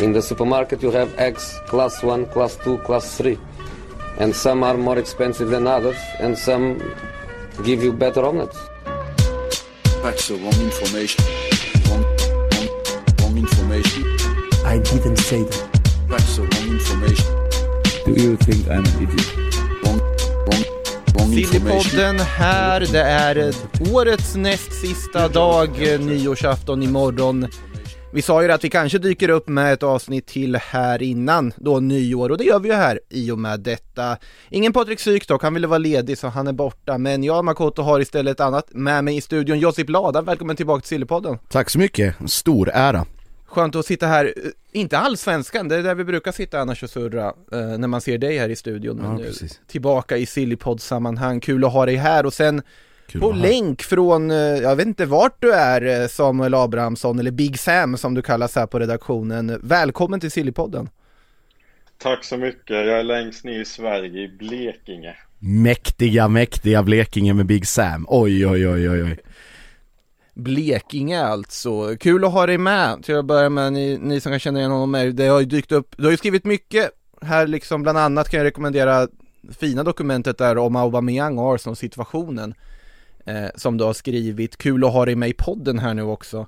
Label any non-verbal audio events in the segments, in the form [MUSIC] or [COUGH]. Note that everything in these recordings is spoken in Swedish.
In the supermarket you have eggs class 1, class 2, class 3. And some are more expensive than others and some give you better omelets. That's the wrong information. Wrong, wrong, wrong information. I didn't say that. That's the wrong information. Do you think I'm an idiot? Wrong, wrong, wrong information. Sillypodden här, det är årets näst sista dag, nyårsafton imorgon. Vi sa ju att vi kanske dyker upp med ett avsnitt till här innan då nyår och det gör vi ju här i och med detta. Ingen Patrik Syk dock, han ville vara ledig så han är borta, men jag Makoto har istället annat med mig i studion, Josip Lada, välkommen tillbaka till Sillypodden. Tack så mycket, stor ära. Skönt att sitta här, eh, inte allsvenskan, det är där vi brukar sitta annars och surra eh, när man ser dig här i studion. Men Ja, nu tillbaka i Sillypodd-sammanhang, kul att ha dig här och sen Kul på länk från, eh, jag vet inte vart du är eh, Samuel Abrahamsson eller Big Sam som du kallas här på redaktionen. Välkommen till Sillypodden. Tack så mycket. Jag är längst ner i Sverige, i Blekinge. Mäktiga, mäktiga Blekinge med Big Sam. Oj, oj, oj, oj, oj. Blekinge alltså. Kul att ha dig med till att börja med, ni, ni som kan känna igen honom. är- Det har ju dykt upp, du har ju skrivit mycket här liksom, bland annat kan jag rekommendera fina dokumentet där om Aubameyang och Arsenal-situationen. Eh, som du har skrivit. Kul att ha dig med i podden här nu också.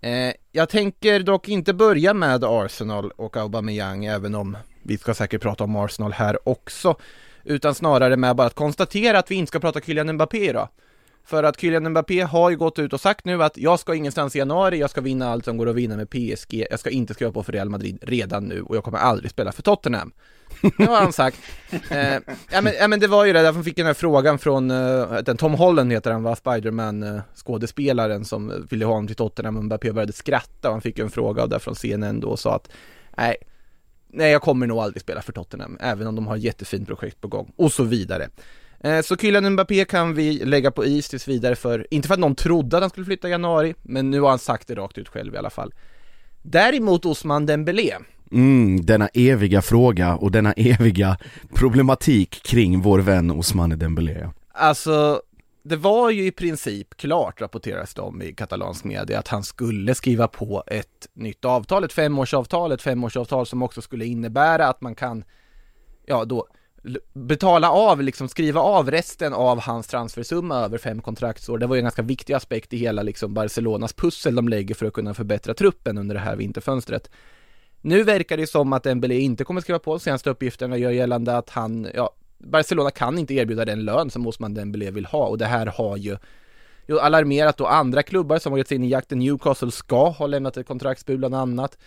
Eh, jag tänker dock inte börja med Arsenal och Aubameyang, även om vi ska säkert prata om Arsenal här också. Utan snarare med bara att konstatera att vi inte ska prata Kylian Mbappé idag. För att Kylian Mbappé har ju gått ut och sagt nu att jag ska ingenstans i januari, jag ska vinna allt som går att vinna med PSG, jag ska inte skriva på för Real Madrid redan nu och jag kommer aldrig spela för Tottenham. Det har han sagt. [LAUGHS] Eh, ja, men, ja men det var ju det, därför fick jag den här frågan från, eh, den Tom Holland heter han va, Spiderman eh, skådespelaren som ville ha honom till Tottenham och Mbappé började skratta och han fick ju en fråga där från CNN då och sa att nej, nej jag kommer nog aldrig spela för Tottenham, även om de har ett jättefint projekt på gång och så vidare. Eh, Så Kylian Mbappé kan vi lägga på is tills vidare för, inte för att någon trodde att han skulle flytta i januari, men nu har han sagt det rakt ut själv i alla fall. Däremot Osman Dembélé, Mm, denna eviga fråga och denna eviga problematik kring vår vän Ousmane Dembélé. alltså det var ju i princip klart rapporteras det om i katalansk media att han skulle skriva på ett nytt avtal, ett femårsavtal, ett femårsavtal som också skulle innebära att man kan, ja då, betala av, liksom skriva av resten av hans transfersumma över fem kontraktsår. Det var ju en ganska viktig aspekt i hela liksom Barcelonas pussel de lägger för att kunna förbättra truppen under det här vinterfönstret. Nu verkar det som att Dembélé inte kommer skriva på, senaste uppgifterna gör gällande att han, ja, Barcelona kan inte erbjuda den lön som Osman Dembélé vill ha och det här har ju ju alarmerat då andra klubbar som har gett sig in i jakten. Newcastle ska ha lämnat ett kontraktsbud bland annat.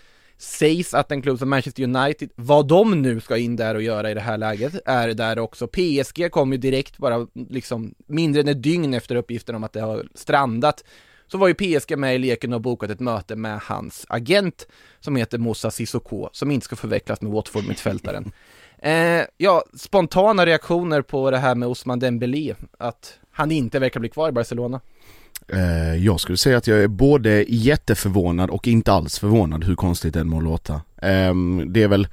Sägs att en klubb som Manchester United, vad de nu ska in där och göra i det här läget, är där också. PSG kom ju direkt bara liksom mindre än ett dygn efter uppgiften om att det har strandat. Så var ju PSG med i leken och bokat ett möte med hans agent som heter Moussa Sissoko, som inte ska förvecklas med Watford-mittfältaren. [LAUGHS] Eh, ja, spontana reaktioner på det här med Osman Dembélé, att han inte verkar bli kvar i Barcelona. Eh, jag skulle säga att jag är både jätteförvånad och inte alls förvånad hur konstigt det än må låta. Ehm, det är väl,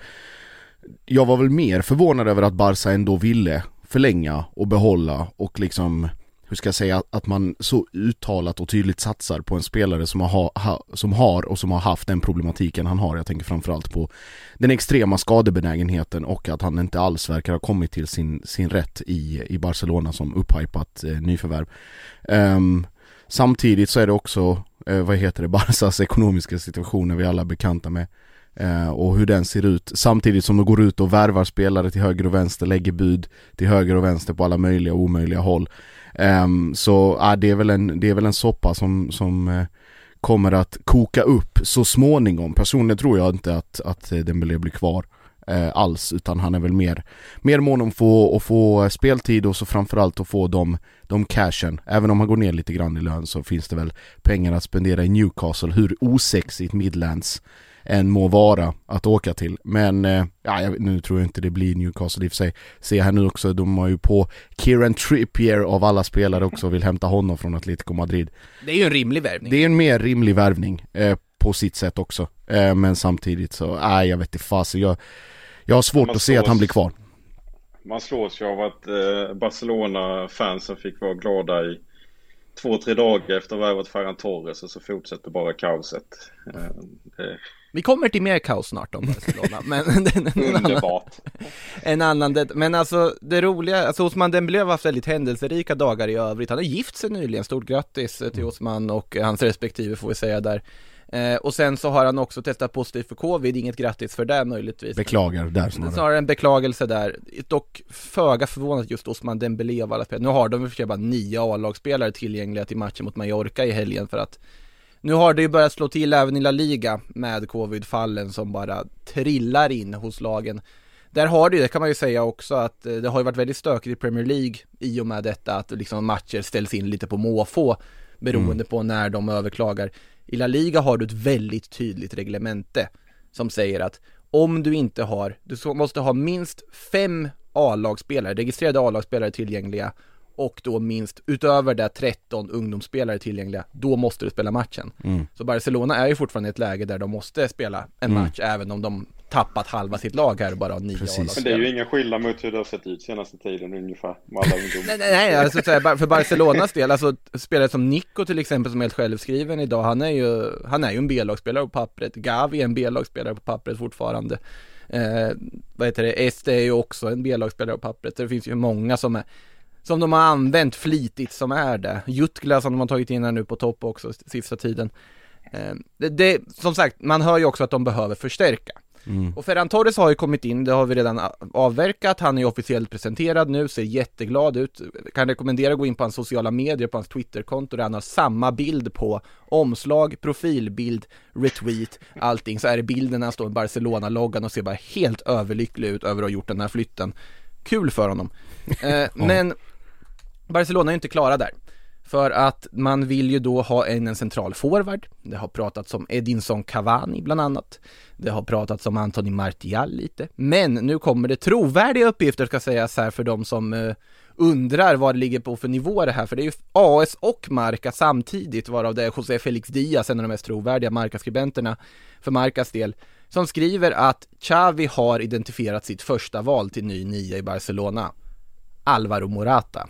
jag var väl mer förvånad över att Barca ändå ville förlänga och behålla och liksom hur ska jag säga, att man så uttalat och tydligt satsar på en spelare som har, ha, som har och som har haft den problematiken han har. Jag tänker framförallt på den extrema skadebenägenheten och att han inte alls verkar ha kommit till sin, sin rätt i, i Barcelona som upphypat eh, nyförvärv. Um, samtidigt så är det också, eh, vad heter det, [LAUGHS] Barcas ekonomiska situation är vi alla bekanta med. Eh, och hur den ser ut samtidigt som de går ut och värvar spelare till höger och vänster, lägger bud till höger och vänster på alla möjliga och omöjliga håll. Ehm, så ja, det, är väl en, det är väl en soppa som, som eh, kommer att koka upp så småningom. Personligen tror jag inte att, att eh, Dembélé blir kvar eh, alls utan han är väl mer, mer mån om att få, att få speltid och så framförallt att få de, de cashen. Även om han går ner lite grann i lön så finns det väl pengar att spendera i Newcastle, hur osexigt Midlands än må vara att åka till. Men eh, ja, nu tror jag inte det blir Newcastle i och för sig. Ser här nu också, de har ju på Kieran Trippier av alla spelare också vill hämta honom från Atletico Madrid. Det är ju en rimlig värvning. Det är en mer rimlig värvning eh, på sitt sätt också. Eh, men samtidigt så, nej jag vet inte fasen. Jag, jag har svårt Man att se att han slås- blir kvar. Man slås ju av att eh, Barcelona-fansen fick vara glada i två, tre dagar efter värvat Ferran Torres och så fortsätter bara kaoset. Eh, det Vi kommer till mer kaos snart om Barcelona, men [LAUGHS] en annan, en annan det, men alltså det roliga, alltså Osman Dembélé har haft väldigt händelserika dagar i övrigt, han har gift sig nyligen, stort grattis eh, till Osman och hans respektive får vi säga där. Eh, och sen så har han också testat positivt för covid, inget grattis för det möjligtvis. Beklagar där snarare. Snarare en beklagelse där, dock föga förvånat just Osman Dembélé av alla spelare. Nu har de i och för sig bara nio A-lagsspelare tillgängliga till matchen mot Mallorca i helgen för att nu har det ju börjat slå till även i La Liga med covid-fallen som bara trillar in hos lagen. Där har det ju, det kan man ju säga också, att eh, det har ju varit väldigt stökigt i Premier League i och med detta att liksom matcher ställs in lite på måfå beroende på när de överklagar. I La Liga har du ett väldigt tydligt reglemente som säger att om du inte har, du måste ha minst fem A-lagsspelare, registrerade A-lagsspelare tillgängliga och då minst utöver det 13 ungdomsspelare tillgängliga, då måste du spela matchen. Så Barcelona är ju fortfarande i ett läge där de måste spela en match även om de tappat halva sitt lag här och bara har nio Precis. Men det är ju ingen skillnad mot hur det har sett ut senaste tiden ungefär. Med alla. Nej, nej, nej, alltså för Barcelonas del, alltså spelare som Nico till exempel som är helt självskriven idag, han är ju, han är ju en B-lagsspelare på pappret, Gavi är en B-lagsspelare på pappret fortfarande. Eh, vad heter det, Este är ju också en B-lagsspelare på pappret, så det finns ju många som är som de har använt flitigt som är det. Jutgla som de har tagit in här nu på topp också sista tiden. Eh, det, det, som sagt, man hör ju också att de behöver förstärka. Och Ferran Torres har ju kommit in, det har vi redan avverkat, han är ju officiellt presenterad nu, ser jätteglad ut. Kan rekommendera att gå in på hans sociala medier, på hans Twitterkonto där han har samma bild på omslag, profilbild, retweet, allting. Så är det bilden när han står med Barcelona-loggan och ser bara helt överlycklig ut över att ha gjort den här flytten. Kul för honom. Eh, [LAUGHS] men Barcelona är inte klara där. För att man vill ju då ha en, en central forward. Det har pratats om Edinson Cavani bland annat. Det har pratats om Anthony Martial lite. Men nu kommer det trovärdiga uppgifter ska sägas här för de som eh, undrar vad det ligger på för nivå det här. För det är ju AS och Marca samtidigt varav det är José Felix Diaz, en av de mest trovärdiga Marca-skribenterna för Marcas del. Som skriver att Xavi har identifierat sitt första val till ny nia i Barcelona. Alvaro Morata.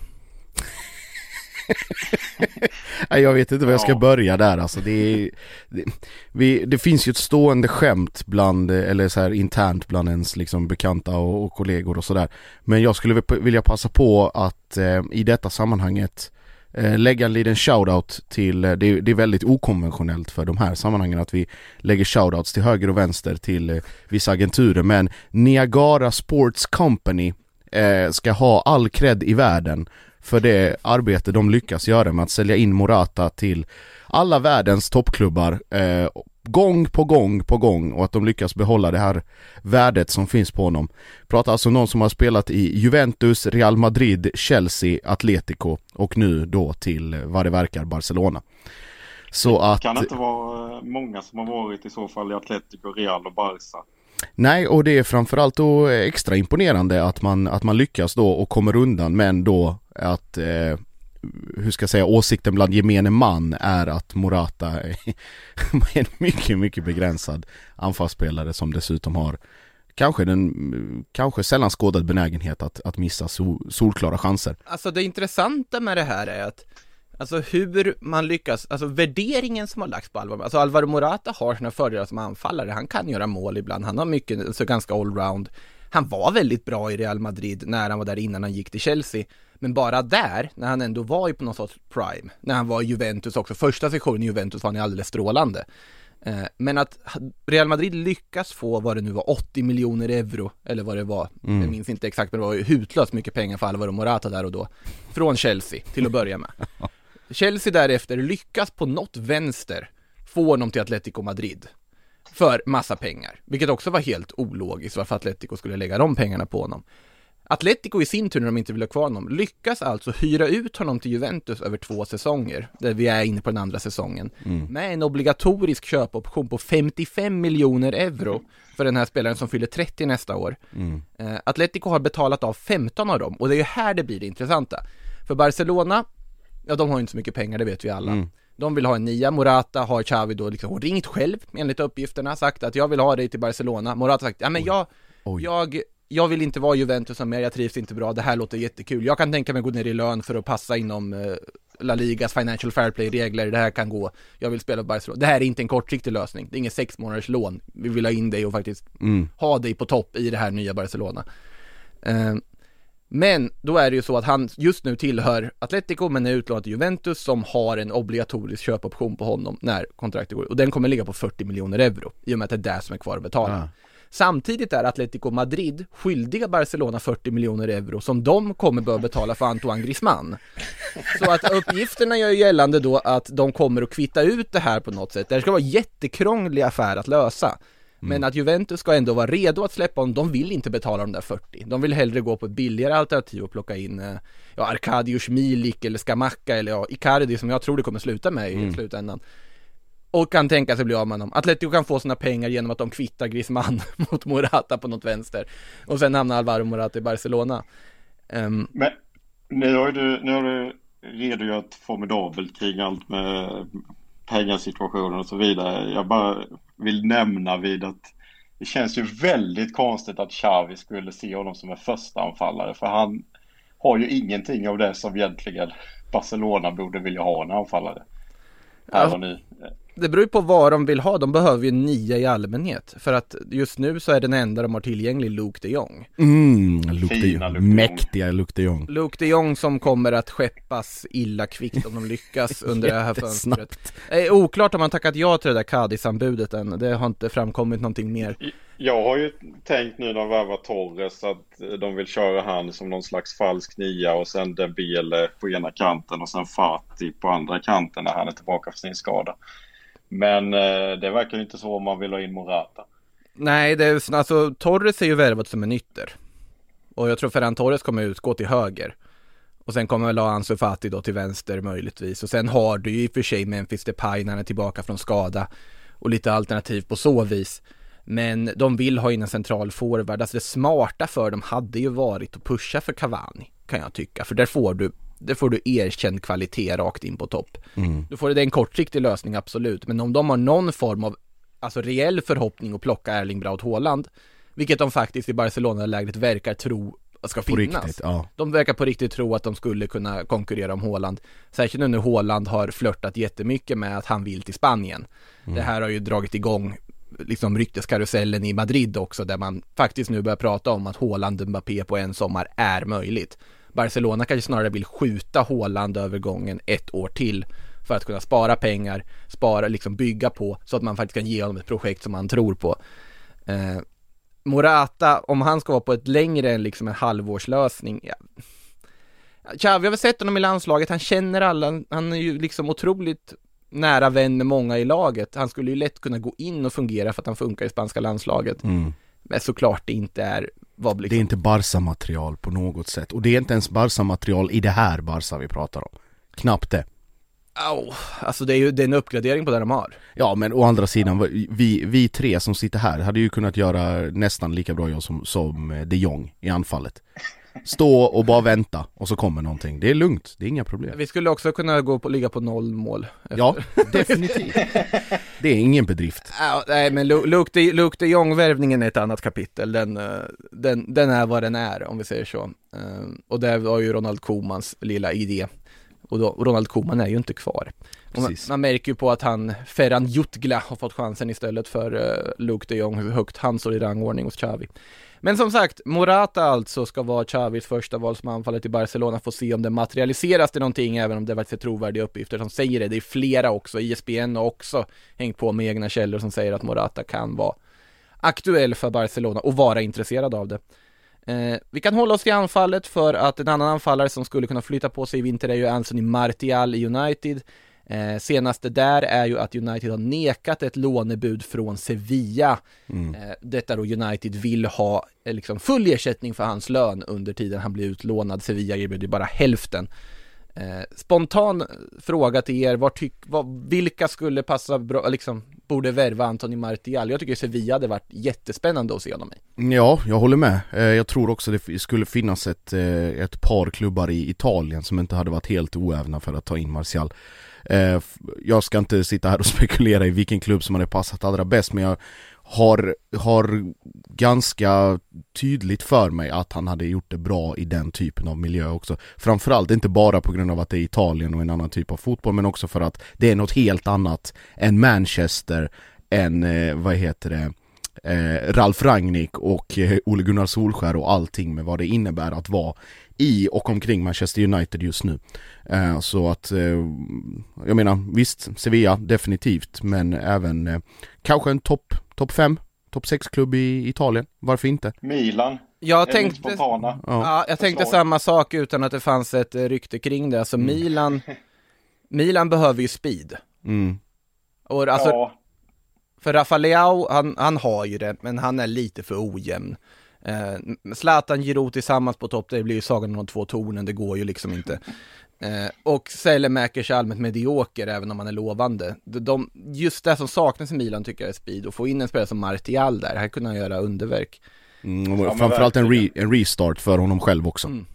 [LAUGHS] Nej, jag vet inte var jag ska Ja. börja där alltså. Det, är, det, vi, det finns ju ett stående skämt bland, eller så här internt bland ens liksom bekanta och, och kollegor och sådär. Men jag skulle vilja- passa på att eh, i detta sammanhanget eh, lägga en liten shoutout till, eh, det, det är väldigt okonventionellt för de här sammanhangen att vi lägger shoutouts till höger och vänster till eh, vissa agenturer men Niagara Sports Company eh, ska ha all cred i världen för det arbete de lyckas göra med att sälja in Morata till alla världens toppklubbar eh, gång på gång på gång och att de lyckas behålla det här värdet som finns på honom. Pratar alltså någon som har spelat i Juventus, Real Madrid, Chelsea, Atletico och nu då till eh, vad det verkar Barcelona. Så att... Kan det inte vara eh, många som har varit i så fall i Atletico, Real och Barca? Nej, och det är framförallt då extra imponerande att man, att man lyckas då och kommer undan men då att eh, hur ska jag säga, åsikten bland gemene man är att Morata [LAUGHS] är en mycket, mycket begränsad anfallsspelare som dessutom har kanske den, kanske sällan skådad benägenhet att, att missa sol, solklara chanser. Alltså det intressanta med det här är att Alltså hur man lyckas, alltså värderingen som har lagts på Alvaro, alltså Alvaro Morata har sina fördelar som anfallare, han kan göra mål ibland, han har mycket, alltså ganska allround. Han var väldigt bra i Real Madrid när han var där innan han gick till Chelsea. Men bara där, när han ändå var i på någon sorts prime, när han var i Juventus också, första sessionen i Juventus var han alldeles strålande. Eh, Men att Real Madrid lyckas få vad det nu var 80 miljoner euro eller vad det var, jag minns inte exakt men det var ju hutlöst mycket pengar för Alvaro Morata där och då Från Chelsea till att börja med. [LAUGHS] Chelsea därefter lyckas på något vänster få honom till Atletico Madrid för massa pengar, vilket också var helt ologiskt varför Atletico skulle lägga de pengarna på honom. Atletico i sin tur, när de inte ville ha kvar honom, lyckas alltså hyra ut honom till Juventus över två säsonger, där vi är inne på den andra säsongen, med en obligatorisk köpoption på 55 miljoner euro för den här spelaren som fyller 30 nästa år. Eh, Atletico har betalat av 15 av dem, och det är ju här det blir det intressanta. För Barcelona, ja de har ju inte så mycket pengar, det vet vi alla. De vill ha en nia, Morata har Xavi då liksom ringt själv enligt uppgifterna, sagt att jag vill ha dig till Barcelona. Morata har sagt, ja men jag, Oj. jag, jag vill inte vara Juventus mer, jag trivs inte bra, det här låter jättekul. Jag kan tänka mig att gå ner i lön för att passa inom eh, La Ligas Financial Fair Play-regler, det här kan gå, jag vill spela för Barcelona. Det här är inte en kortsiktig lösning, det är ingen sex månaders lån. Vi vill ha in dig och faktiskt Mm. ha dig på topp i det här nya Barcelona. Eh, men då är det ju så att han just nu tillhör Atletico men är utlånad till Juventus som har en obligatorisk köpoption på honom när kontraktet går och den kommer ligga på 40 miljoner euro i och med att det är det som är kvar att betala. Ja. Samtidigt är Atletico Madrid skyldiga Barcelona 40 miljoner euro som de kommer behöva betala för Antoine Griezmann. Så att uppgifterna gör gällande då att de kommer att kvitta ut det här på något sätt. Det här ska vara en jättekrånglig affär att lösa. Men att Juventus ska ändå vara redo att släppa honom, de vill inte betala de där 40. De vill hellre gå på ett billigare alternativ och plocka in eh, ja, Arkadiusz Milik eller Skamacka eller ja, Icardi som jag tror det kommer sluta med i slutändan. Och kan tänka sig bli av med honom. Atletico kan få sina pengar genom att de kvittar Griezmann [LAUGHS] mot Morata på något vänster. Och sen hamnar Alvaro Morata i Barcelona. Ehm, Men nu har du, nu har du redogjort formidabelt kring allt med pengasituationen och så vidare. Jag bara vill nämna vid att det känns ju väldigt konstigt att Xavi skulle se honom som en första anfallare för han har ju ingenting av det som egentligen Barcelona borde vilja ha en anfallare. Nu. Det beror ju på vad de vill ha, de behöver ju nia i allmänhet. För att just nu så är den enda de har tillgänglig Luke de Jong. Mm, Luke de Fina Jong. Luke. Mäktiga Luke de Jong. Luke de Jong som kommer att skeppas illa kvickt om de lyckas [LAUGHS] under det här fönstret. Det är oklart om man tackat ja till det där Cadiz-anbudet än, det har inte framkommit någonting mer. Jag har ju tänkt nu när de värvar Torres att de vill köra han som någon slags falsk nia och sen Dembele på ena kanten och sen Fati på andra kanten när han är tillbaka för sin skada. Men eh, det verkar inte så om man vill ha in Morata. Nej, det är, alltså Torres är ju värvat som en ytter. Och jag tror Ferran Torres kommer utgå till höger. Och sen kommer väl Ansu Fati då till vänster möjligtvis. Och sen har du ju i och för sig Memphis Depay när han är tillbaka från skada. Och lite alternativ på så vis. Men de vill ha in en central forward. Alltså det smarta för dem hade ju varit att pusha för Cavani, kan jag tycka. För där får du, där får du erkänd kvalitet rakt in på topp. Då får det en kortsiktig lösning, absolut. Men om de har någon form av, alltså reell förhoppning att plocka Erling Braut Haaland, vilket de faktiskt i Barcelona-lägret verkar tro ska På finnas. riktigt, ja. De verkar på riktigt tro att de skulle kunna konkurrera om Haaland. Särskilt nu när Haaland har flörtat jättemycket med att han vill till Spanien. Det här har ju dragit igång liksom rykteskarusellen i Madrid också där man faktiskt nu börjar prata om att Haaland Mbappé på en sommar är möjligt. Barcelona kanske snarare vill skjuta Haaland övergången ett år till för att kunna spara pengar, spara, liksom bygga på så att man faktiskt kan ge honom ett projekt som man tror på. Eh, Morata, om han ska vara på ett längre än liksom en halvårslösning, ja. Xavi har väl sett honom i landslaget, han känner alla, han är ju liksom otroligt nära vän med många i laget. Han skulle ju lätt kunna gå in och fungera för att han funkar i spanska landslaget. Mm. Men såklart det inte är vad Det liksom, är inte Barca-material på något sätt. Och det är inte ens Barca-material i det här Barca vi pratar om. Knappt det. Au, alltså det är ju det är en uppgradering på det de har. Ja men å andra sidan, vi, vi tre som sitter här hade ju kunnat göra nästan lika bra jobb som, som de Jong i anfallet. Stå och bara vänta och så kommer någonting. Det är lugnt, det är inga problem. Vi skulle också kunna gå på, ligga på noll mål. efter- Ja, [LAUGHS] definitivt. Det är ingen bedrift. Ja, nej men Lu- Luke de, Luke de Jong-värvningen är ett annat kapitel, den, eh, den, den är vad den är om vi säger så. Eh, Och det var ju Ronald Komans lilla idé. Och då, Ronald Koman är ju inte kvar. Man, man märker ju på att han, Ferran Jutgla har fått chansen istället för uh, Luke de Jong, hur högt han står i rangordning hos Xavi. Men som sagt, Morata alltså ska vara Xavis första val som anfaller till Barcelona, får se om det materialiseras till någonting, även om det varit är trovärdiga uppgifter som säger det. Det är flera också, ISBN har också hängt på med egna källor som säger att Morata kan vara aktuell för Barcelona och vara intresserad av det. Eh, vi kan hålla oss till anfallet för att en annan anfallare som skulle kunna flytta på sig i vinter är ju Anthony Martial i United. Eh, senaste där är ju att United har nekat ett lånebud från Sevilla. Eh, detta då United vill ha eh, liksom full ersättning för hans lön under tiden han blir utlånad. Sevilla erbjuder ju bara hälften. Eh, spontan fråga till er, vad tyck, vad, vilka skulle passa bra, liksom, borde värva Anthony Martial? Jag tycker Sevilla hade varit jättespännande att se honom i. Ja, jag håller med. Eh, Jag tror också det skulle finnas ett, eh, ett par klubbar i Italien som inte hade varit helt oävna för att ta in Martial. Eh, Jag ska inte sitta här och [LAUGHS] spekulera i vilken klubb som hade passat allra bäst men jag har, har ganska tydligt för mig att han hade gjort det bra i den typen av miljö också. Framförallt inte bara på grund av att det är Italien och en annan typ av fotboll men också för att det är något helt annat än Manchester, än eh, vad heter det, eh, Ralf Rangnick och eh, Ole Gunnar Solskär och allting med vad det innebär att vara i och omkring Manchester United just nu. Eh, så att, eh, jag menar visst, Sevilla definitivt, men även eh, kanske en topp top 5, topp 6 klubb i Italien, varför inte? Milan. Jag tänkte. Ja. ja, jag tänkte förslag. samma sak utan att det fanns ett eh, rykte kring det. Alltså Milan, [LAUGHS] Milan behöver ju speed. Mm. Och alltså, ja, För Rafa Leao, han, han har ju det, men han är lite för ojämn. Eh, Zlatan, Giroud tillsammans på topp, det blir ju sagan om de två tornen, det går ju liksom inte. Eh, och Sälemäkers är allmänt medioker, även om han är lovande. De, de, just det som saknas i Milan tycker jag är speed, och få in en spelare som Martial där, här kunde han göra underverk. Mm, Ja, framförallt en, re, en restart för honom själv också. Mm.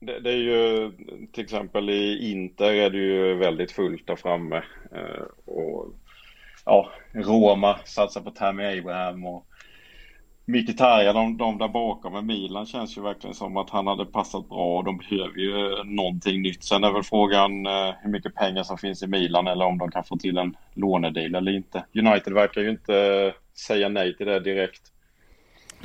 det, det är ju till exempel i Inter är det ju väldigt fullt där framme. Eh, och ja, Roma satsar på Tammy Abraham och Mkhitaryan, de, de där bakom. med Milan känns ju verkligen som att han hade passat bra och de behöver ju eh, någonting nytt. Sen är väl frågan eh, hur mycket pengar som finns i Milan eller om de kan få till en lånedeal eller inte. United verkar ju inte eh, säga nej till det direkt.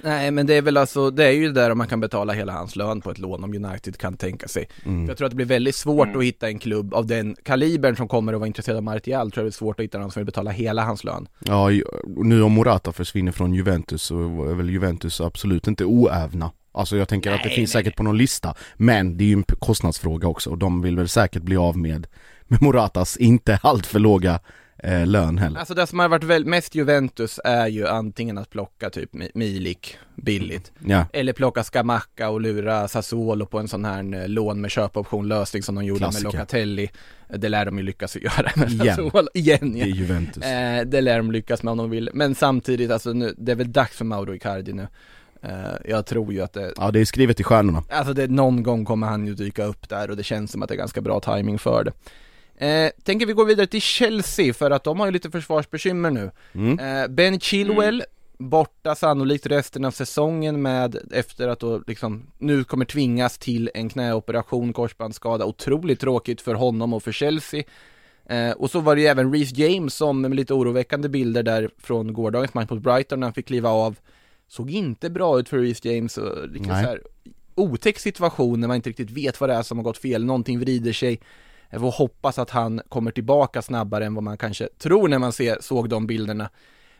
Nej, men det är väl alltså, det är ju där om man kan betala hela hans lön på ett lån om United kan tänka sig. Mm. Jag tror att det blir väldigt svårt Mm. att hitta en klubb av den kalibern som kommer att vara intresserad av Martial, tror jag det är svårt att hitta någon som vill betala hela hans lön. Ja, nu om Morata försvinner från Juventus så är väl Juventus absolut inte oävna. Alltså jag tänker att det Nej, finns nej, säkert på någon lista, men det är ju en kostnadsfråga också och de vill väl säkert bli av med, med Moratas inte [LAUGHS] alltför låga eh, lön heller. Alltså det som har varit väl mest Juventus är ju antingen att plocka typ Mi- Milik billigt, Ja, eller plocka Scamacca och lura Sassuolo på en sån här eh, lån med köpoption lösning som de gjorde Klassiker. med Locatelli. Det lär de ju lyckas göra med Igen. Sassuolo, igen det ja. är Juventus. Eh, det lär de lyckas med om de vill, men samtidigt alltså nu, det är väl dags för Mauro Icardi nu. Eh, jag tror ju att det, Ja, det är skrivet i stjärnorna. Alltså det, någon gång kommer han ju dyka upp där och det känns som att det är ganska bra timing för det. Eh, tänker vi gå vidare till Chelsea för att de har ju lite försvarsbekymmer nu. Mm. Eh, ben Chilwell borta sannolikt resten av säsongen med efter att då liksom nu kommer tvingas till en knäoperation, korsbandsskada. Otroligt tråkigt för honom och för Chelsea. Eh, och så var det ju även Reece James som med lite oroväckande bilder där från gårdagens match mot Brighton när han fick kliva av. Såg inte bra ut för Reece James och lite så Nej. här otäck situation när man inte riktigt vet vad det är som har gått fel, någonting vrider sig. Får hoppas att han kommer tillbaka snabbare än vad man kanske tror när man ser, såg de bilderna.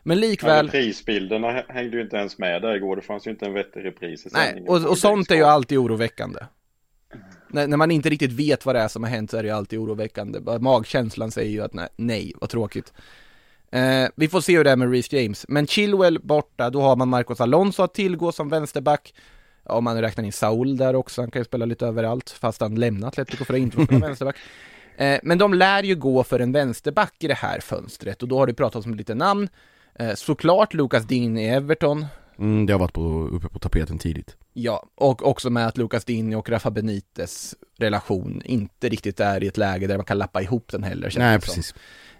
Men likväl, reprisbilderna hä- hängde ju inte ens med där igår. Det fanns ju inte en vettig repris i nej, och, och sånt är ju alltid oroväckande. När, när man inte riktigt vet vad det är som har hänt så är det ju alltid oroväckande. Magkänslan säger ju att nej, nej vad tråkigt. Eh, vi får se hur det är med Reece James. Men Chilwell borta, då har man Marcos Alonso att tillgå som vänsterback. Om man räknar in Saul där också, han kan ju spela lite överallt, fast han lämnar Atletico för att inte spela [LAUGHS] vänsterback. Eh, men de lär ju gå för en vänsterback i det här fönstret och då har det pratats om lite namn. Eh, såklart Lucas Dean i Everton, Mm, det har varit på, uppe på tapeten tidigt. Ja, och också med att Lucas Dini och Rafa Benites relation inte riktigt är i ett läge där man kan lappa ihop den heller. Nej, precis.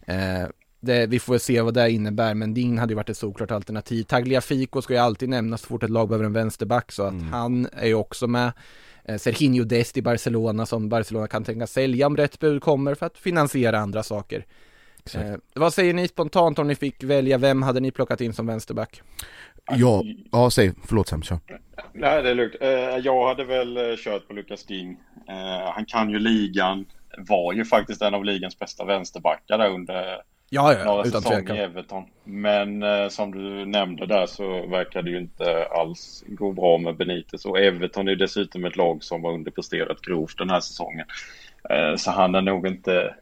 Eh, det, vi får se vad det innebär, men Din hade ju varit ett såklart alternativ. Tagliafico ska ju alltid nämnas så fort ett lag behöver en vänsterback, så att Mm. han är ju också med. Eh, Serginho Dest i Barcelona som Barcelona kan tänka sälja om rätt bud kommer för att finansiera andra saker. Eh, vad säger ni spontant om ni fick välja, vem hade ni plockat in som vänsterback? Ja, ja säg, förlåt Sam, kör. Nej, det är lugnt. Eh, Jag hade väl eh, kört på Lucas Ding. Han kan ju ligan. Var ju faktiskt en av ligans bästa vänsterbackar där under Ja, ja, några utan säsonger tvekan. i Everton. Men eh, som du nämnde där så verkar det ju inte alls gå bra med Benitez. Och Everton är dessutom ett lag som har underpresterat grovt den här säsongen. Eh, Så han är nog inte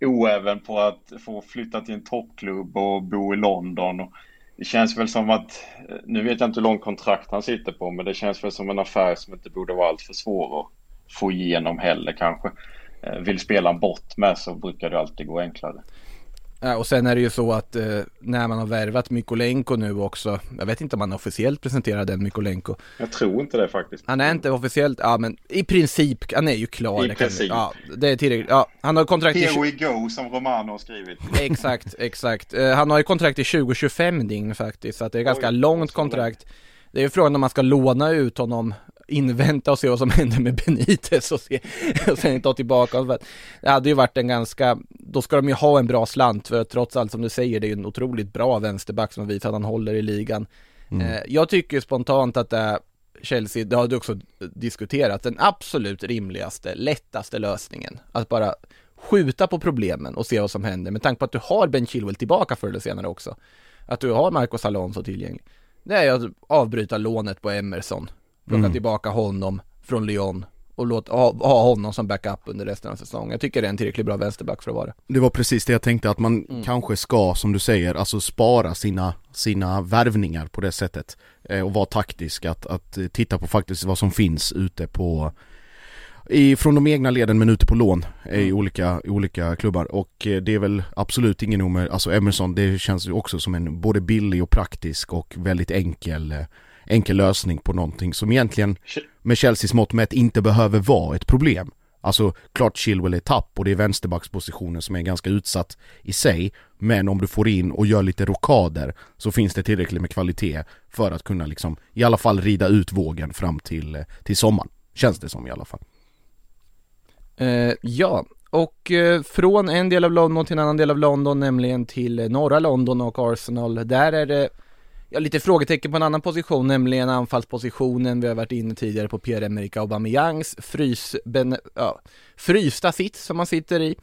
oäven på att få flytta till en toppklubb och bo i London. Och det känns väl som att, eh, nu vet jag inte hur långt kontrakt han sitter på, men det känns väl som en affär som inte borde vara allt för svår att få igenom heller kanske. Eh, Vill spela en bort med så brukar det alltid gå enklare. Ja, och sen är det ju så att eh, när man har värvat Mykolenko nu också, jag vet inte om han officiellt presenterar den Mykolenko. Jag tror inte det faktiskt. Han är inte officiellt, ja men i princip, han är ju klar. I det kan princip. Ja, det är tillräckligt. Ja, han har kontrakt i... Here we go som Romano har skrivit. [LAUGHS] Exakt, exakt. Eh, han har ju kontrakt i 20-25 dygn faktiskt, så att det är ganska Oj, långt kontrakt. Det är ju frågan om man ska låna ut honom, invänta och se vad som [LAUGHS] händer med Benitez och, se, och sen ta tillbaka honom. Det hade ju varit en ganska, då ska de ju ha en bra slant för trots allt som du säger, det är ju en otroligt bra vänsterback som har visat att han håller i ligan. Eh, jag tycker spontant att det är Chelsea, det har du också diskuterat, den absolut rimligaste, lättaste lösningen. Att bara skjuta på problemen och se vad som händer med tanke på att du har Ben Chilwell tillbaka förr eller senare också. Att du har Marcos Alonso tillgänglig. Det är att avbryta lånet på Emerson, plocka tillbaka honom från Lyon och låta, ha, ha honom som backup under resten av säsongen. Jag tycker det är en tillräckligt bra vänsterback för att vara. Det var precis det jag tänkte att man kanske ska, som du säger, alltså spara sina, sina värvningar på det sättet. Eh, och vara taktisk, att, att titta på faktiskt vad som finns ute på i, från de egna leden men ute på lån eh, i olika, i olika klubbar och eh, det är väl absolut ingen omer, alltså Emerson det känns ju också som en både billig och praktisk och väldigt enkel, eh, enkel lösning på någonting som egentligen med Chelseas mått mätt inte behöver vara ett problem. Alltså klart Chilwell är tapp och det är vänsterbackspositionen som är ganska utsatt i sig Men om du får in och gör lite rokader så finns det tillräckligt med kvalitet för att kunna liksom i alla fall rida ut vågen fram till, eh, till sommaren Känns det som i alla fall Eh, ja, och eh, från en del av London till en annan del av London, nämligen till norra London och Arsenal. Där är det ja, lite frågetecken på en annan position, nämligen anfallspositionen. Vi har varit inne tidigare på Pierre-Emerick Aubameyangs frys, ben, ja, frysta sits som man sitter i.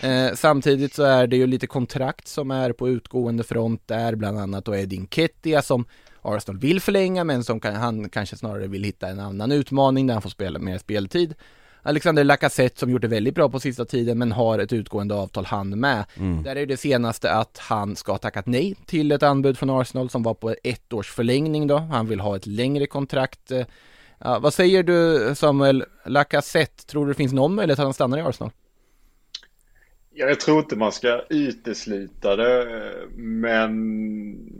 Eh, samtidigt så är det ju lite kontrakt som är på utgående front där, bland annat då Edin Kettia som Arsenal vill förlänga men som kan, han kanske snarare vill hitta en annan utmaning där han får spela mer speltid. Alexander Lacazette som gjort det väldigt bra på sista tiden men har ett utgående avtal han med. Där är det senaste att han ska ha tackat nej till ett anbud från Arsenal som var på ett års förlängning då. Han vill ha ett längre kontrakt. Eh, Ja, vad säger du Samuel Lacazette? Tror du det finns någon möjlighet att han stannar i Arsenal? Ja, jag tror inte man ska utesluta det, men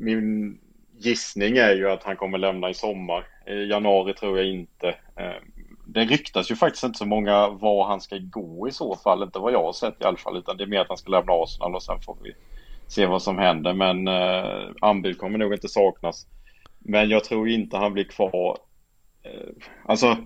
min gissning är ju att han kommer lämna i sommar. I januari tror jag inte. Det ryktas ju faktiskt inte så många var han ska gå i så fall, inte vad jag har sett i alla fall, utan det är mer att han ska lämna Arsenal och sen får vi se vad som händer. Men eh, anbud kommer nog inte saknas. Men jag tror inte han blir kvar. Eh, alltså,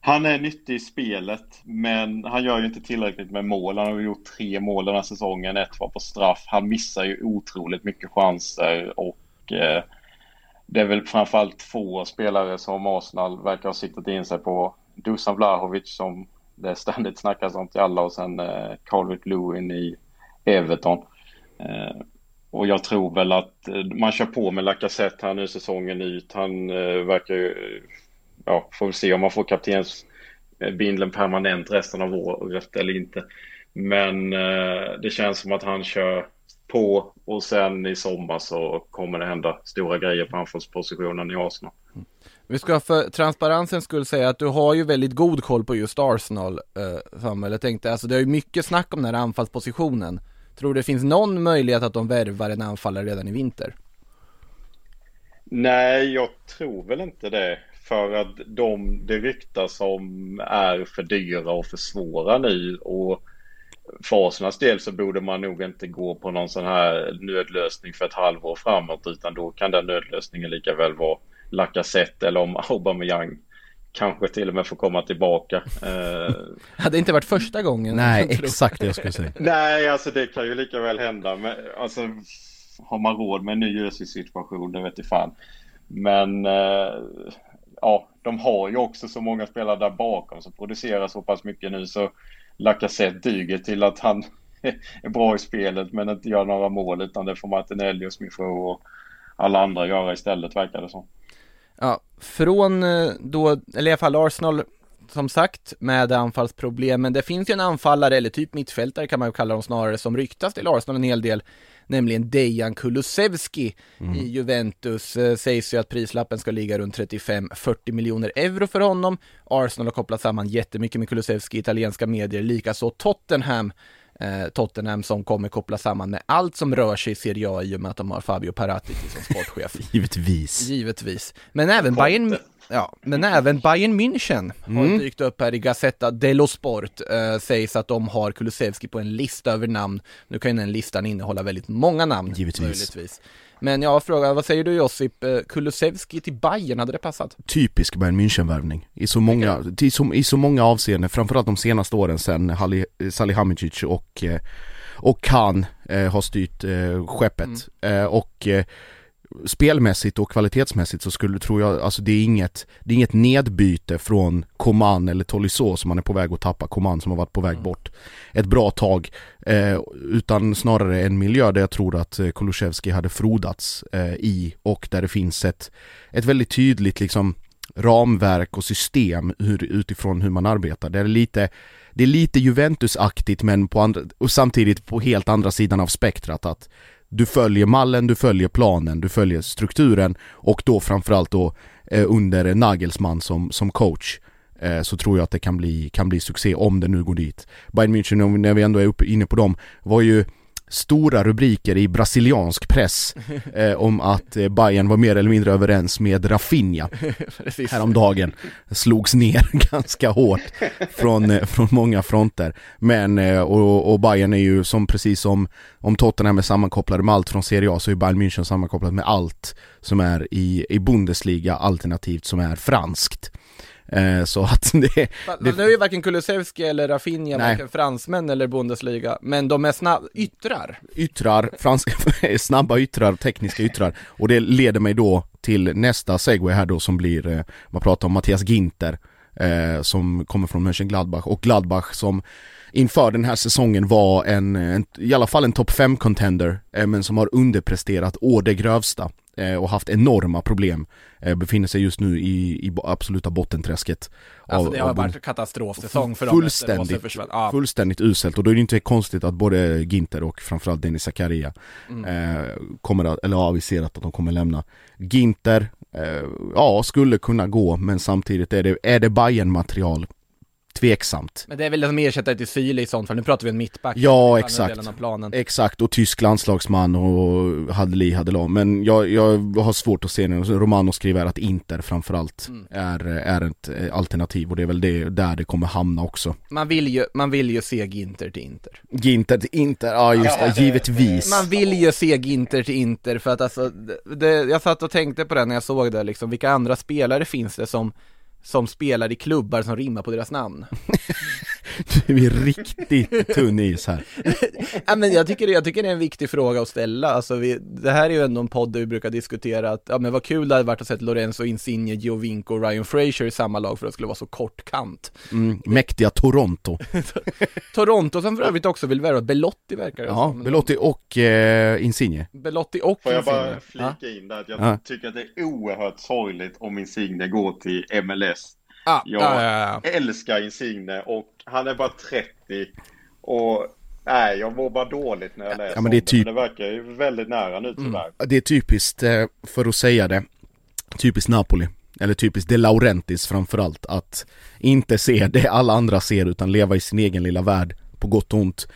han är nyttig i spelet, men han gör ju inte tillräckligt med mål. Han har ju gjort tre mål den här säsongen, ett var på straff. Han missar ju otroligt mycket chanser och eh, det är väl framförallt två spelare som Arsenal verkar ha siktat in sig på. Dusan Vlahovic som det ständigt snackas om till alla och sen eh, Calvert Lewin i Everton. Eh, och jag tror väl att eh, man kör på med Lacazette här nu säsongen ut. Han eh, verkar ju, ja, får vi se om man får kaptensbindeln permanent resten av året eller inte. Men eh, det känns som att han kör på och sen i sommar så kommer det hända stora grejer på anfallspositionen i Arsenal. Mm. Vi ska för transparensens skull säga att du har ju väldigt god koll på just Arsenal, eh, Samuel. Jag tänkte, alltså det är ju mycket snack om den här anfallspositionen. Tror du det finns någon möjlighet att de värvar en anfallare redan i vinter? Nej, jag tror väl inte det. För att de det ryktas om är för dyra och för svåra nu. Och för Arsenals del så borde man nog inte gå på någon sån här nödlösning för ett halvår framåt. Utan då kan den nödlösningen lika väl vara Lacazette eller om [LAUGHS] Aubameyang kanske till och med får komma tillbaka. Eh, [LAUGHS] Hade inte varit första gången. Nej, [LAUGHS] exakt det jag skulle säga Nej, alltså det kan ju lika väl hända. Men, alltså, har man råd med en ny Jersey-situation, det vet jag fan. Men eh, ja, de har ju också så många spelare där bakom som producerar så pass mycket nu så Lacazette duger till att han är bra i spelet men inte gör några mål utan det får Martinelli och Smith och alla andra göra istället verkar det som. Ja, från eh, då, eller i alla fall Arsenal som sagt med anfallsproblemen. Det finns ju en anfallare, eller typ mittfältare kan man ju kalla dem snarare, som ryktas till Arsenal en hel del. Nämligen Dejan Kulusevski i Juventus. Eh, sägs ju att prislappen ska ligga runt 35-40 miljoner euro för honom. Arsenal har kopplat samman jättemycket med Kulusevski i italienska medier, likaså Tottenham. Eh, Tottenham som kommer koppla samman med allt som rör sig i Serie A i och med att de har Fabio Paratici som sportchef. [LAUGHS] Givetvis. Givetvis. Men även Bayern, ja, men även Bayern München har dykt upp här i Gazzetta dello Sport. Eh, sägs att de har Kulusevski på en lista över namn. Nu kan ju den listan innehålla väldigt många namn. Givetvis. Möjligtvis. Men jag frågar, vad säger du Josip? Eh, Kulusevski till Bayern, hade det passat? Typisk Bayern München-värvning i, så många, i, så, i så många avseenden, framförallt de senaste åren sen Hali, Salihamidzic och, eh, och Khan eh, har styrt eh, skeppet. Eh, och eh, spelmässigt och kvalitetsmässigt så skulle, tror jag, alltså det är inget, det är inget nedbyte från Coman eller Tolisso som man är på väg att tappa, Coman som har varit på väg bort ett bra tag, eh, utan snarare en miljö där jag tror att eh, Kulusevski hade frodats eh, i och där det finns ett, ett väldigt tydligt liksom ramverk och system hur, utifrån hur man arbetar. Det är lite, det är lite Juventus-aktigt men på andra, och samtidigt på helt andra sidan av spektrat att du följer mallen, du följer planen, du följer strukturen och då framförallt då eh, under Nagelsmann som, som coach eh, så tror jag att det kan bli, kan bli succé om det nu går dit. Bayern München, när vi ändå är uppe, inne på dem, var ju stora rubriker i brasiliansk press [LAUGHS] eh, om att eh, Bayern var mer eller mindre överens med Rafinha [LAUGHS] häromdagen slogs ner [LAUGHS] ganska hårt från, eh, från många fronter. Men, eh, och, och Bayern är ju som precis som om Tottenham är sammankopplade med allt från Serie A så är Bayern München sammankopplat med allt som är i, i Bundesliga alternativt som är franskt. Eh, så att [LAUGHS] det, Va- det Nu är ju varken Kulusevski eller Rafinha Nej. varken fransmän eller Bundesliga, men de är snabb yttrar. yttrar, franska, [LAUGHS] snabba yttrar, tekniska yttrar. Och det leder mig då till nästa segway här då som blir, eh, man pratar om? Mattias Ginter eh, som kommer från Mönchengladbach. Och Gladbach som inför den här säsongen var en, en i alla fall en topp 5 contender eh, men som har underpresterat. Å det grövsta. eh, och haft enorma problem. Eh, befinner sig just nu i, i absoluta bottenträsket. Alltså av- det har av varit katastrofsäsong för dem. Fullständigt. Ja, fullständigt uselt och då är det inte konstigt att både Ginter och framförallt Denis Zakaria Mm. eh, kommer att, eller har aviserat att de kommer lämna. Ginter, eh, ja skulle kunna gå men samtidigt är det, är det bayern material Tveksamt. Men det är väl som ersättare till Syle i sånt fall, nu pratar vi en mittback. Ja, exakt. Exakt, och tysk landslagsman och Hadeli Hadela Men jag, jag har svårt att se det. Romano skriver att Inter framförallt Mm. är, är ett eh, alternativ och det är väl det, där det kommer hamna också. Man vill ju, man vill ju se Ginter till Inter. Ginter till Inter, ja just det, det- givetvis. Man vill ju se Ginter till Inter för att alltså, det, det, jag satt och tänkte på det när jag såg det liksom, vilka andra spelare finns det som som spelar i klubbar som rimmar på deras namn. [LAUGHS] [LAUGHS] Vi är riktigt tunn is här. ja, men jag, tycker, jag tycker det är en viktig fråga att ställa, alltså vi, det här är ju ändå en podd där vi brukar diskutera att, ja men vad kul det hade varit att se Lorenzo Insigne, Giovinco och Ryan Fraser i samma lag för att det skulle vara så kort kant. Mm, mäktiga Toronto. [LAUGHS] Toronto som för övrigt också vill värva Belotti verkar det Ja, som. Belotti och eh, Insigne. Belotti och Får jag Insigne. bara Ja. flika in där att jag Ja. tycker att det är oerhört sorgligt om Insigne går till MLS. Ah, Jag ja, ja, ja. älskar Insigne och han är bara 30 och nej, jag mår bara dåligt när jag läser ja, men det är om typ- det. verkar ju väldigt nära nu tyvärr. Det är typiskt, eh, för att säga det, typiskt Napoli. Eller typiskt De Laurentis framförallt, att inte se det alla andra ser utan leva i sin egen lilla värld, på gott och ont.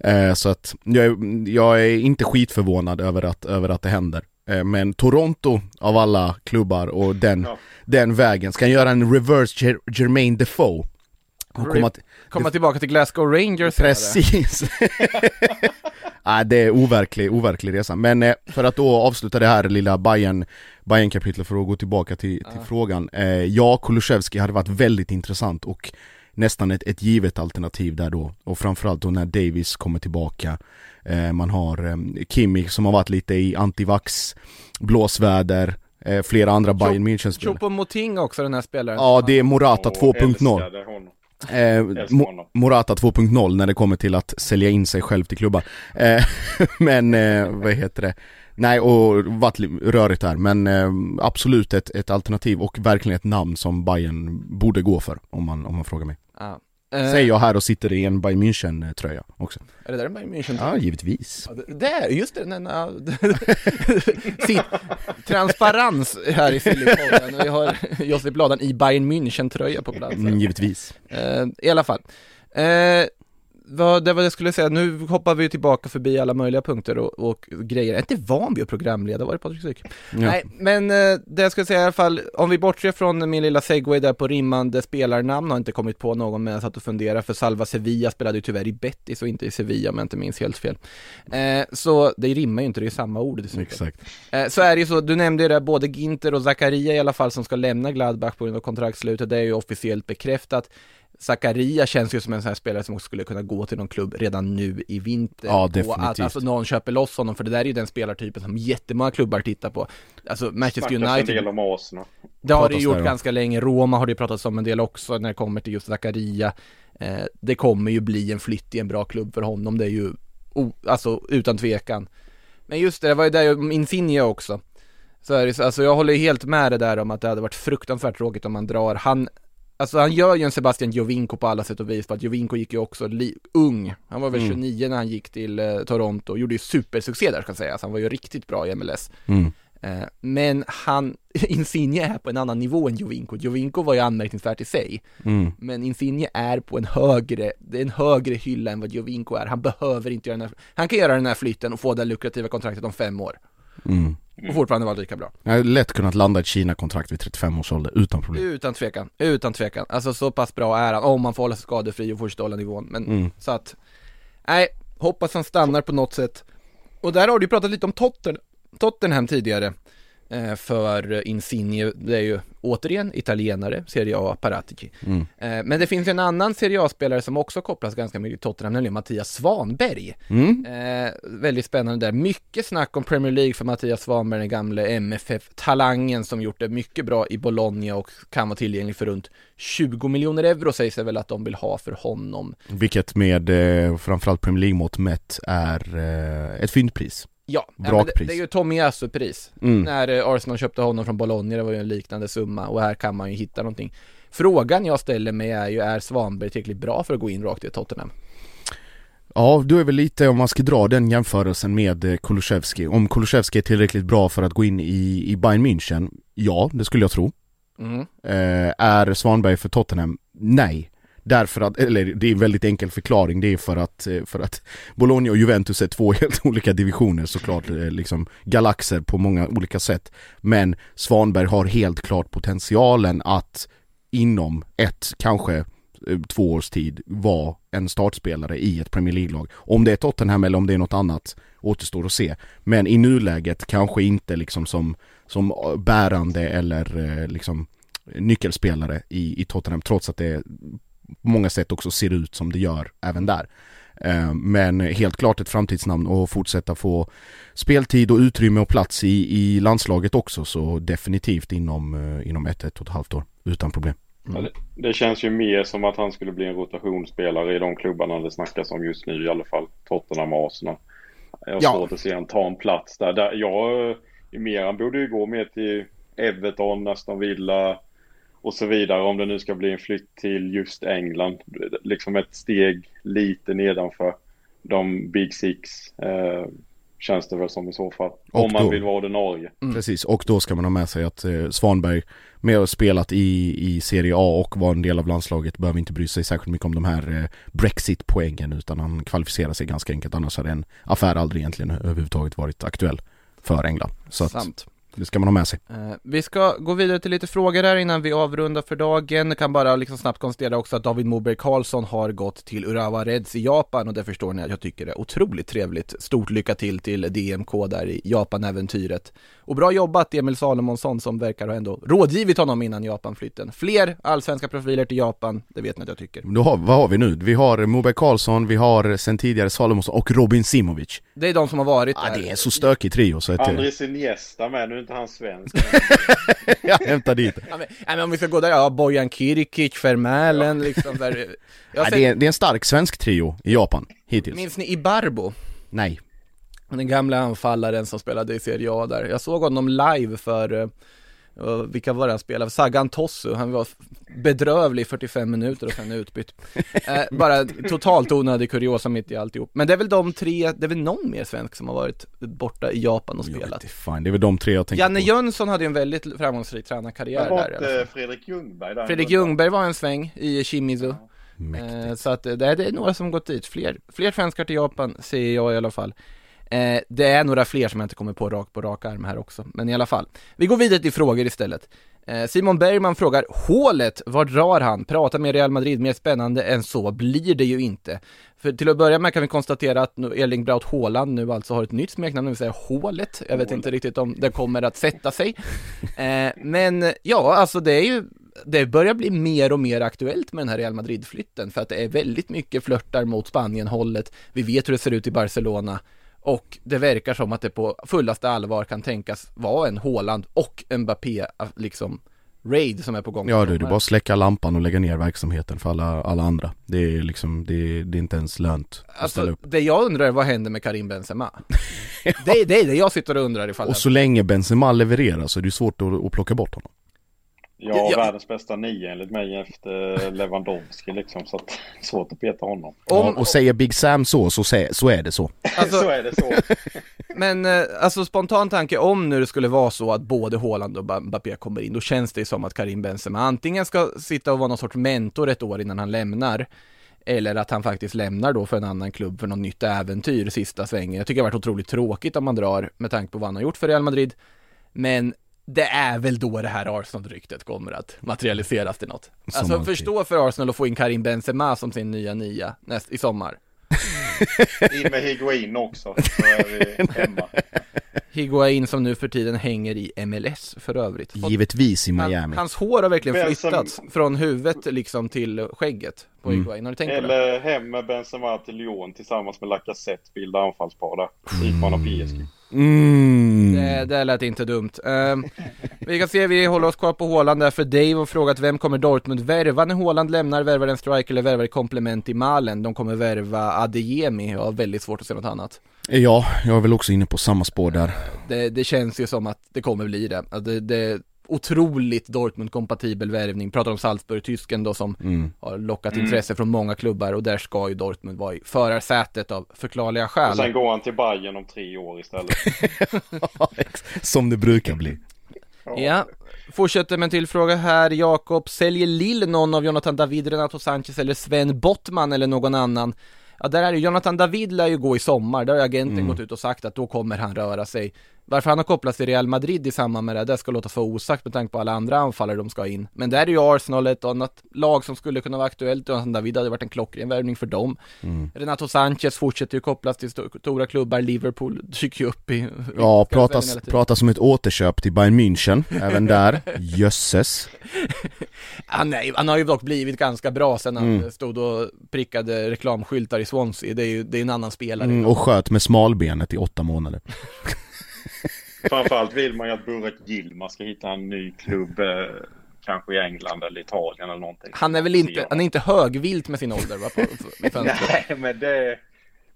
Eh, så att jag är, jag är inte skitförvånad över att, över att det händer. Eh, men Toronto av alla klubbar och den, Ja. den vägen, ska göra en reverse Jer- Jermaine Defoe? Och komma, Komma tillbaka till Glasgow Rangers. Precis! [LAUGHS] Nej det är overklig, overklig resa. Men eh, för att då avsluta det här lilla Bayern bayern kapitlet för att gå tillbaka till, till frågan. Eh, ja, Kulusevski hade varit väldigt intressant och nästan ett, ett givet alternativ där då. Och framförallt då när Davis kommer tillbaka. Eh, man har eh, Kimmich som har varit lite i antivax, blåsväder, eh, flera andra Bayern München-spelare. Choupo-Moting också den här spelaren. Ja, det är Morata Och 2.0. älskade honom. Eh, Mo-. Morata 2.0 när det kommer till att sälja in sig själv till klubbar. Eh, [LAUGHS] men eh, vad heter det? Nej och varit rörigt där men eh, absolut ett, ett alternativ och verkligen ett namn som Bayern borde gå för om man, om man frågar mig. Ja. Eh, Säger jag här och sitter i en Bayern München tröja också. Är det där en Bayern München? Ja givetvis. Ja, Där, just det, den, ja, [LAUGHS] Sitt, transparens här i Sillypodden. Vi har Josip Ladan i Bayern München-tröja på plats. Mm, givetvis. Eh, I alla fall. Vad, det var det jag skulle säga, nu hoppar vi tillbaka förbi alla möjliga punkter och, och grejer. Jag är inte van vid att programleda, var det Patrik Syk? Nej, men eh, det jag skulle säga i alla fall, om vi bortser från min lilla segway där på rimmande spelarnamn, har inte kommit på någon men jag satt och funderade, för Salva Sevilla spelade ju tyvärr i Betis och inte i Sevilla om jag inte minns helt fel. Eh, så det rimmar ju inte, det är samma ord dessutom. Exakt. Eh, så är det ju så, du nämnde ju det, både Ginter och Zakaria i alla fall som ska lämna Gladbach på grund av kontraktslutet, det är ju officiellt bekräftat. Zakaria känns ju som en sån här spelare som också skulle kunna gå till någon klubb redan nu i vinter. Ja, Och att definitivt. alltså någon köper loss honom, för det där är ju den spelartypen som jättemånga klubbar tittar på. Alltså Manchester Snackas en United, del om Arsenal. det har det pratas gjort där, ja. ganska länge, Roma har det ju pratats om en del också när det kommer till just Zakaria. Eh, det kommer ju bli en flytt i en bra klubb för honom, det är ju, o, alltså utan tvekan. Men just det, det var ju där jag, Insigne också. Så är det, så- alltså jag håller ju helt med det där om att det hade varit fruktansvärt tråkigt om man drar, han Alltså han gör ju en Sebastian Jovinko på alla sätt och vis, för att Jovinko gick ju också ung, han var väl Mm. 29 när han gick till eh, Toronto, gjorde ju supersuccé där ska sägas, han var ju riktigt bra i MLS. Mm. Eh, men han, [LAUGHS] Insigne är på en annan nivå än Jovinko, Jovinko var ju anmärkningsvärt i sig, Mm. men Insigne är på en högre, det är en högre hylla än vad Jovinko är, han behöver inte göra den här, han kan göra den här flytten och få det lukrativa kontraktet om fem år, Mm. Och fortfarande vara lika bra. Jag hade lätt kunnat landa ett Kina-kontrakt vid 35 års ålder utan problem. Utan tvekan, utan tvekan. Alltså så pass bra är han, om man får hålla sig skadefri och fortsätta hålla nivån. Men Mm. så att, nej, hoppas han stannar på något sätt. Och där har du ju pratat lite om Totten, Tottenham tidigare. Eh, för Insigne, det är ju återigen italienare, Serie A, Paratici. Mm. Eh, men det finns ju en annan Serie A-spelare som också kopplas ganska mycket till Tottenham, nämligen Mattias Svanberg. Mm. Eh, väldigt spännande där. Mycket snack om Premier League för Mattias Svanberg, den gamle MFF-talangen som gjort det mycket bra i Bologna och kan vara tillgänglig för runt 20 miljoner euro sägs det väl att de vill ha för honom. Vilket med eh, framförallt Premier League-mått mätt är eh, ett fyndpris. Ja, men det, det är ju Tomiyasu-pris. Mm. När eh, Arsenal köpte honom från Bologna, det var ju en liknande summa och här kan man ju hitta någonting. Frågan jag ställer mig är ju, är Svanberg tillräckligt bra för att gå in rakt i Tottenham? Ja, då är väl lite om man ska dra den jämförelsen med eh, Kulusevski. Om Kulusevski är tillräckligt bra för att gå in i, i Bayern München, ja, det skulle jag tro. Mm. Eh, är Svanberg för Tottenham? Nej. Därför att, eller det är en väldigt enkel förklaring, det är för att, eh, för att Bologna och Juventus är två [LAUGHS] helt olika divisioner såklart, eh, liksom galaxer på många olika sätt. Men Svanberg har helt klart potentialen att inom ett, kanske eh, två års tid vara en startspelare i ett Premier League-lag. Om det är Tottenham eller om det är något annat återstår att se. Men i nuläget kanske inte liksom som, som bärande eller liksom nyckelspelare i, i Tottenham trots att det på många sätt också ser ut som det gör även där. Eh, Men helt klart ett framtidsnamn och fortsätta få speltid och utrymme och plats i, i landslaget också så definitivt inom, eh, inom ett, ett och ett halvt år utan problem. Ja, det, det känns ju mer som att han skulle bli en rotationsspelare i de klubbarna det snackas om just nu i alla fall. Tottenham och Arsenal. Jag har Ja. svårt att se han ta en plats där. där jag, mer, han borde ju gå mer till Everton, Aston Villa och så vidare om det nu ska bli en flytt till just England. Liksom ett steg lite nedanför de Big Six. Eh, känns det väl som i så fall. Och om man då- vill vara ordinarie. Precis, och då ska man ha med sig att eh, Svanberg med ha spelat i, i Serie A och var en del av landslaget behöver inte bry sig särskilt mycket om de här eh, Brexit-poängen utan han kvalificerar sig ganska enkelt annars hade en affär aldrig egentligen överhuvudtaget varit aktuell för England. Så att Sant. Det ska man ha med sig. Eh, Vi ska gå vidare till lite frågor här innan vi avrundar för dagen. Jag kan bara liksom snabbt konstatera också att David Moberg Karlsson har gått till Urawa Reds i Japan och det förstår ni att jag tycker det är otroligt trevligt. Stort lycka till till DMK där i Japan-äventyret. Och bra jobbat Emil Salomonsson som verkar ha ändå rådgivit honom innan Japan-flytten. Fler allsvenska profiler till Japan, det vet ni att jag tycker. Då har, vad har vi nu? Vi har Moberg Karlsson, vi har sen tidigare Salomonsson och Robin Simovic. Det är de som har varit Ja, där. det är en så stökig trio så att eh, Andres Iniesta med, nu är inte han svensk. [LAUGHS] jag hämtar dit. Ja, men, nej, men om vi ska gå där, ja, Bojan Kirkic, Vermälen liksom där. Jag Ja, har det, är, det är en stark svensk trio i Japan hittills. Minns ni Ibarbo? Nej. Den gamla anfallaren som spelade i Serie A där. Jag såg honom live för, eh, eh, vilka var det han spelade? Sagan Tossu, han var bedrövlig i 45 minuter och sen utbytt. [LAUGHS] Eh, bara totalt onödig kuriosa mitt i alltihop. Men det är väl de tre, det är väl någon mer svensk som har varit borta i Japan och Jag vet spelat. inte, fan, det är väl de tre jag tänker Janne på. Jönsson hade ju en väldigt framgångsrik tränarkarriär där inte Fredrik Ljungberg där? Fredrik Ljungberg var en sväng i Shimizu. Mäktigt. så att det, det är några som gått dit, fler, fler svenskar till Japan ser jag i alla fall. Eh, det är några fler som jag inte kommer på rak på rak arm här också, men i alla fall. Vi går vidare till frågor istället. Eh, Simon Bergman frågar, hålet, var drar han? Prata med Real Madrid, mer spännande än så blir det ju inte. För till att börja med kan vi konstatera att Erling Braut Haaland nu alltså har ett nytt smeknamn, det vill säga Hålet. Jag vet inte riktigt om det kommer att sätta sig. Eh, men ja, alltså det är ju det börjar bli mer och mer aktuellt med den här Real Madrid-flytten för att det är väldigt mycket flörtar mot Spanien-hållet. Vi vet hur det ser ut i Barcelona och det verkar som att det på fullaste allvar kan tänkas vara en Haaland och en Mbappé liksom raid som är på gång. Ja du, det är bara att släcka lampan och lägga ner verksamheten för alla, alla andra. Det är liksom, det är, det är inte ens lönt att ställa Alltså, upp. det jag undrar är vad händer med Karim Benzema? [LAUGHS] det, är- det är det jag sitter och undrar ifall Och så länge Benzema levererar så är det svårt att, att plocka bort honom. Ja, Ja. världens bästa nio enligt mig efter Lewandowski liksom. Så att [LAUGHS] svårt att peta honom. Ja, Om, och säger Big Sam så, så, så är det så. alltså, [LAUGHS] så är det så. [LAUGHS] Men eh, alltså spontan tanke om nu det skulle vara så att både Haaland och Ba- Mbappé kommer in, då känns det som att Karim Benzema antingen ska sitta och vara någon sorts mentor ett år innan han lämnar, eller att han faktiskt lämnar då för en annan klubb för något nytt äventyr sista svängen. Jag tycker det har varit otroligt tråkigt om man drar med tanke på vad han har gjort för Real Madrid, men det är väl då det här Arsenal-ryktet kommer att materialiseras till något. Som alltså alltid. förstå för Arsenal att få in Karim Benzema som sin nya nia näst, i sommar. [LAUGHS] In med Higuain också. Så är vi hemma. [LAUGHS] Higuain som nu för tiden hänger i MLS för övrigt. Givetvis i Han, Miami. hans hår har verkligen flyttats från huvudet liksom till skägget på Mm. Higuain. Har du tänkt på det? Eller hem med Benzema till Lyon tillsammans med Lacazette. Bilda anfallspar där. Ifrån och PSG. Mm. Det, det lät inte dumt. Ehm, vi kan se, vi håller oss kvar på Haaland där för Dave har frågat vem kommer Dortmund värva när Haaland lämnar? Värvar en striker eller värvar ett komplement i Malen? De kommer värva Adeyemi, jag har väldigt svårt att se något annat. Ja, jag är väl också inne på samma spår där. Det, det känns ju som att det kommer bli det. Det, det otroligt Dortmund-kompatibel värvning. Pratar om Salzburg, tysken då som Mm. har lockat intresse från många klubbar och där ska ju Dortmund vara i förarsätet av förklarliga Och sen skäl. går han till Bayern om tre år istället. [LAUGHS] Som det brukar bli. Ja, fortsätter med en till fråga här. Jakob, säljer Lill någon av Jonathan David, Renato Sanchez eller Sven Bottman eller någon annan? Ja, där är det Jonathan David lär ju gå i sommar. Där har agenten gått ut och sagt att då kommer han röra sig. Varför han har kopplats till Real Madrid i samband med det, det ska låtas vara osagt med tanke på alla andra anfallare de ska in. Men där är ju Arsenal ett annat lag som skulle kunna vara aktuellt. Jonathan David hade varit en klockren värvning för dem. Renato Sanchez fortsätter ju kopplas till sto- stora klubbar. Liverpool dyker ju upp i... Ja, pratas, pratas om ett återköp till Bayern München, även där. [LAUGHS] Jösses. Han, är, han har ju dock blivit ganska bra sen han Mm. stod och prickade reklamskyltar i Swansea. Det är ju det är en annan spelare. Mm, och sköt med smalbenet i åtta månader. [LAUGHS] Framförallt vill man ju att Burak Yilmaz ska hitta en ny klubb. Eh, kanske i England eller Italien eller någonting. Han är väl inte, han är inte högvilt med sin ålder va? På, på. [LAUGHS] Nej, men det...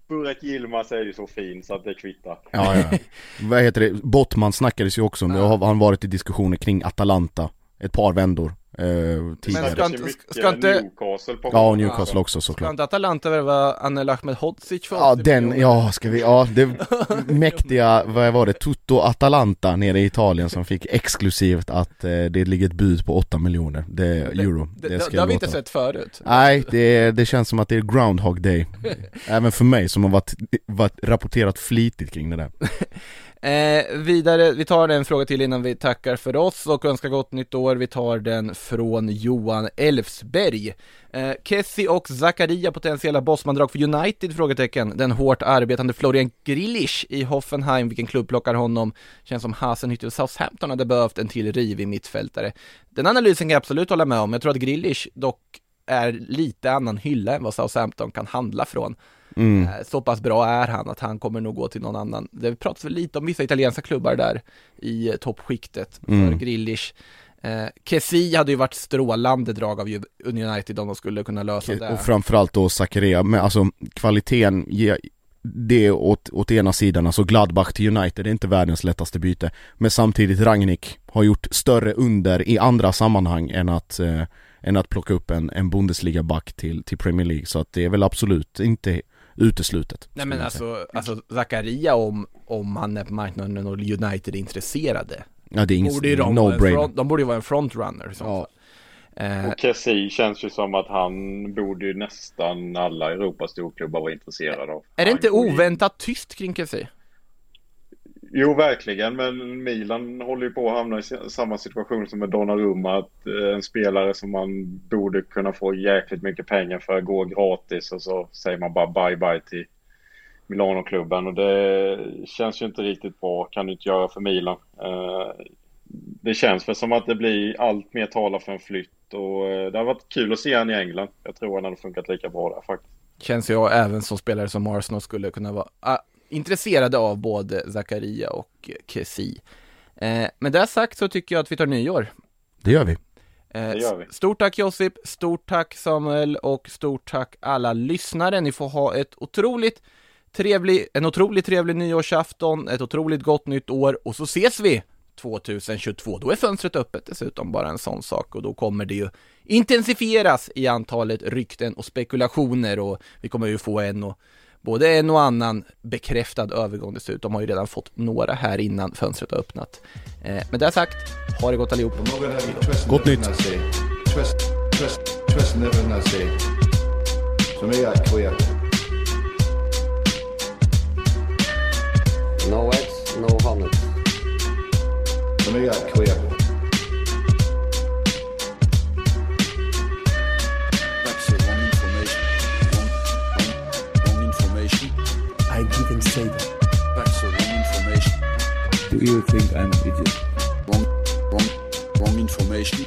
Burak Yilmaz är ju så fin så att det kvittar. Ja, ja. Vad heter det? Bottman snackades ju också om, det har han varit i diskussioner kring Atalanta. Ett par vändor. Eh, Men tidigare. ska Det inte- ska inte- Newcastle på Ja. Newcastle också Ska såklart. inte Atalanta värva Anel Ahmedhodzic för Ja 80 den, ja ska vi, ja det [LAUGHS] mäktiga, vad var det, Tutto Atalanta nere i Italien som fick exklusivt att eh, det ligger ett bud på 8 miljoner, det är euro. Det, det, ska det har vi inte sett förut. Nej, det, det känns som att det är Groundhog Day. [LAUGHS] Även för mig som har varit, varit rapporterat flitigt kring det där. [LAUGHS] Eh, vidare, vi tar en fråga till innan vi tackar för oss och önskar gott nytt år. Vi tar den från Johan Elfsberg. Eh, Kessie och Zakaria potentiella bossmandrag för United? Frågetecken. Den hårt arbetande Florian Grilish i Hoffenheim, vilken klubb plockar honom? Känns som Hasenhüttl och Southampton hade behövt en till rivig mittfältare. Den analysen kan jag absolut hålla med om. Jag tror att Grilish dock är lite annan hylla än vad Southampton kan handla från. Mm. Eh, Så pass bra är han att han kommer nog gå till någon annan. Det pratas väl lite om vissa italienska klubbar där i eh, toppskiktet för Mm. Grealish. Eh, hade ju varit strålande drag av United om de skulle kunna lösa det. Och framförallt då Zakaria, men alltså kvaliteten, ge- det åt, åt ena sidan, alltså Gladbach till United, det är inte världens lättaste byte. Men samtidigt Rangnick har gjort större under i andra sammanhang än att, eh, än att plocka upp en, en Bundesliga-back till, till Premier League. Så att det är väl absolut inte uteslutet. Nej men alltså, alltså Zakaria om, om han är på marknaden och United är intresserade. Ja det är en no-brainer. front, de borde ju vara en frontrunner i så Ja. Eh, Och Kessie känns ju som att han borde ju nästan alla Europas storklubbar vara intresserade av. är det inte oväntat tyst kring Kessie? Jo, verkligen, men Milan håller ju på att hamna i samma situation som med Donnarumma. Att eh, en spelare som man borde kunna få jäkligt mycket pengar för går gratis och så säger man bara bye bye till Milano-klubben. Och det känns ju inte riktigt bra, kan du inte göra för Milan. Eh, det känns väl som att det blir allt mer talar för en flytt och eh, det har varit kul att se han i England. Jag tror han hade funkat lika bra där faktiskt. Känns jag även som spelare som Arsenal skulle kunna vara ah, intresserade av både Zakaria och Kessie. Eh, med det sagt så tycker jag att vi tar nyår. Det gör vi. Eh, Det gör vi. Stort tack Josip, stort tack Samuel och stort tack alla lyssnare. Ni får ha ett otroligt trevlig, en otroligt trevlig nyårsafton, ett otroligt gott nytt år och så ses vi 2022. Då är fönstret öppet dessutom, bara en sån sak och då kommer det ju intensifieras i antalet rykten och spekulationer och vi kommer ju få en och både en och annan bekräftad övergång dessutom, har ju redan fått några här innan fönstret har öppnat. Eh, med det sagt, ha det gott allihop. Gott nytt. Är queer. No eggs, no honey. Så nu är jag queer. Say that. That's the wrong information. Do you think I'm an idiot? Wrong, wrong, wrong information.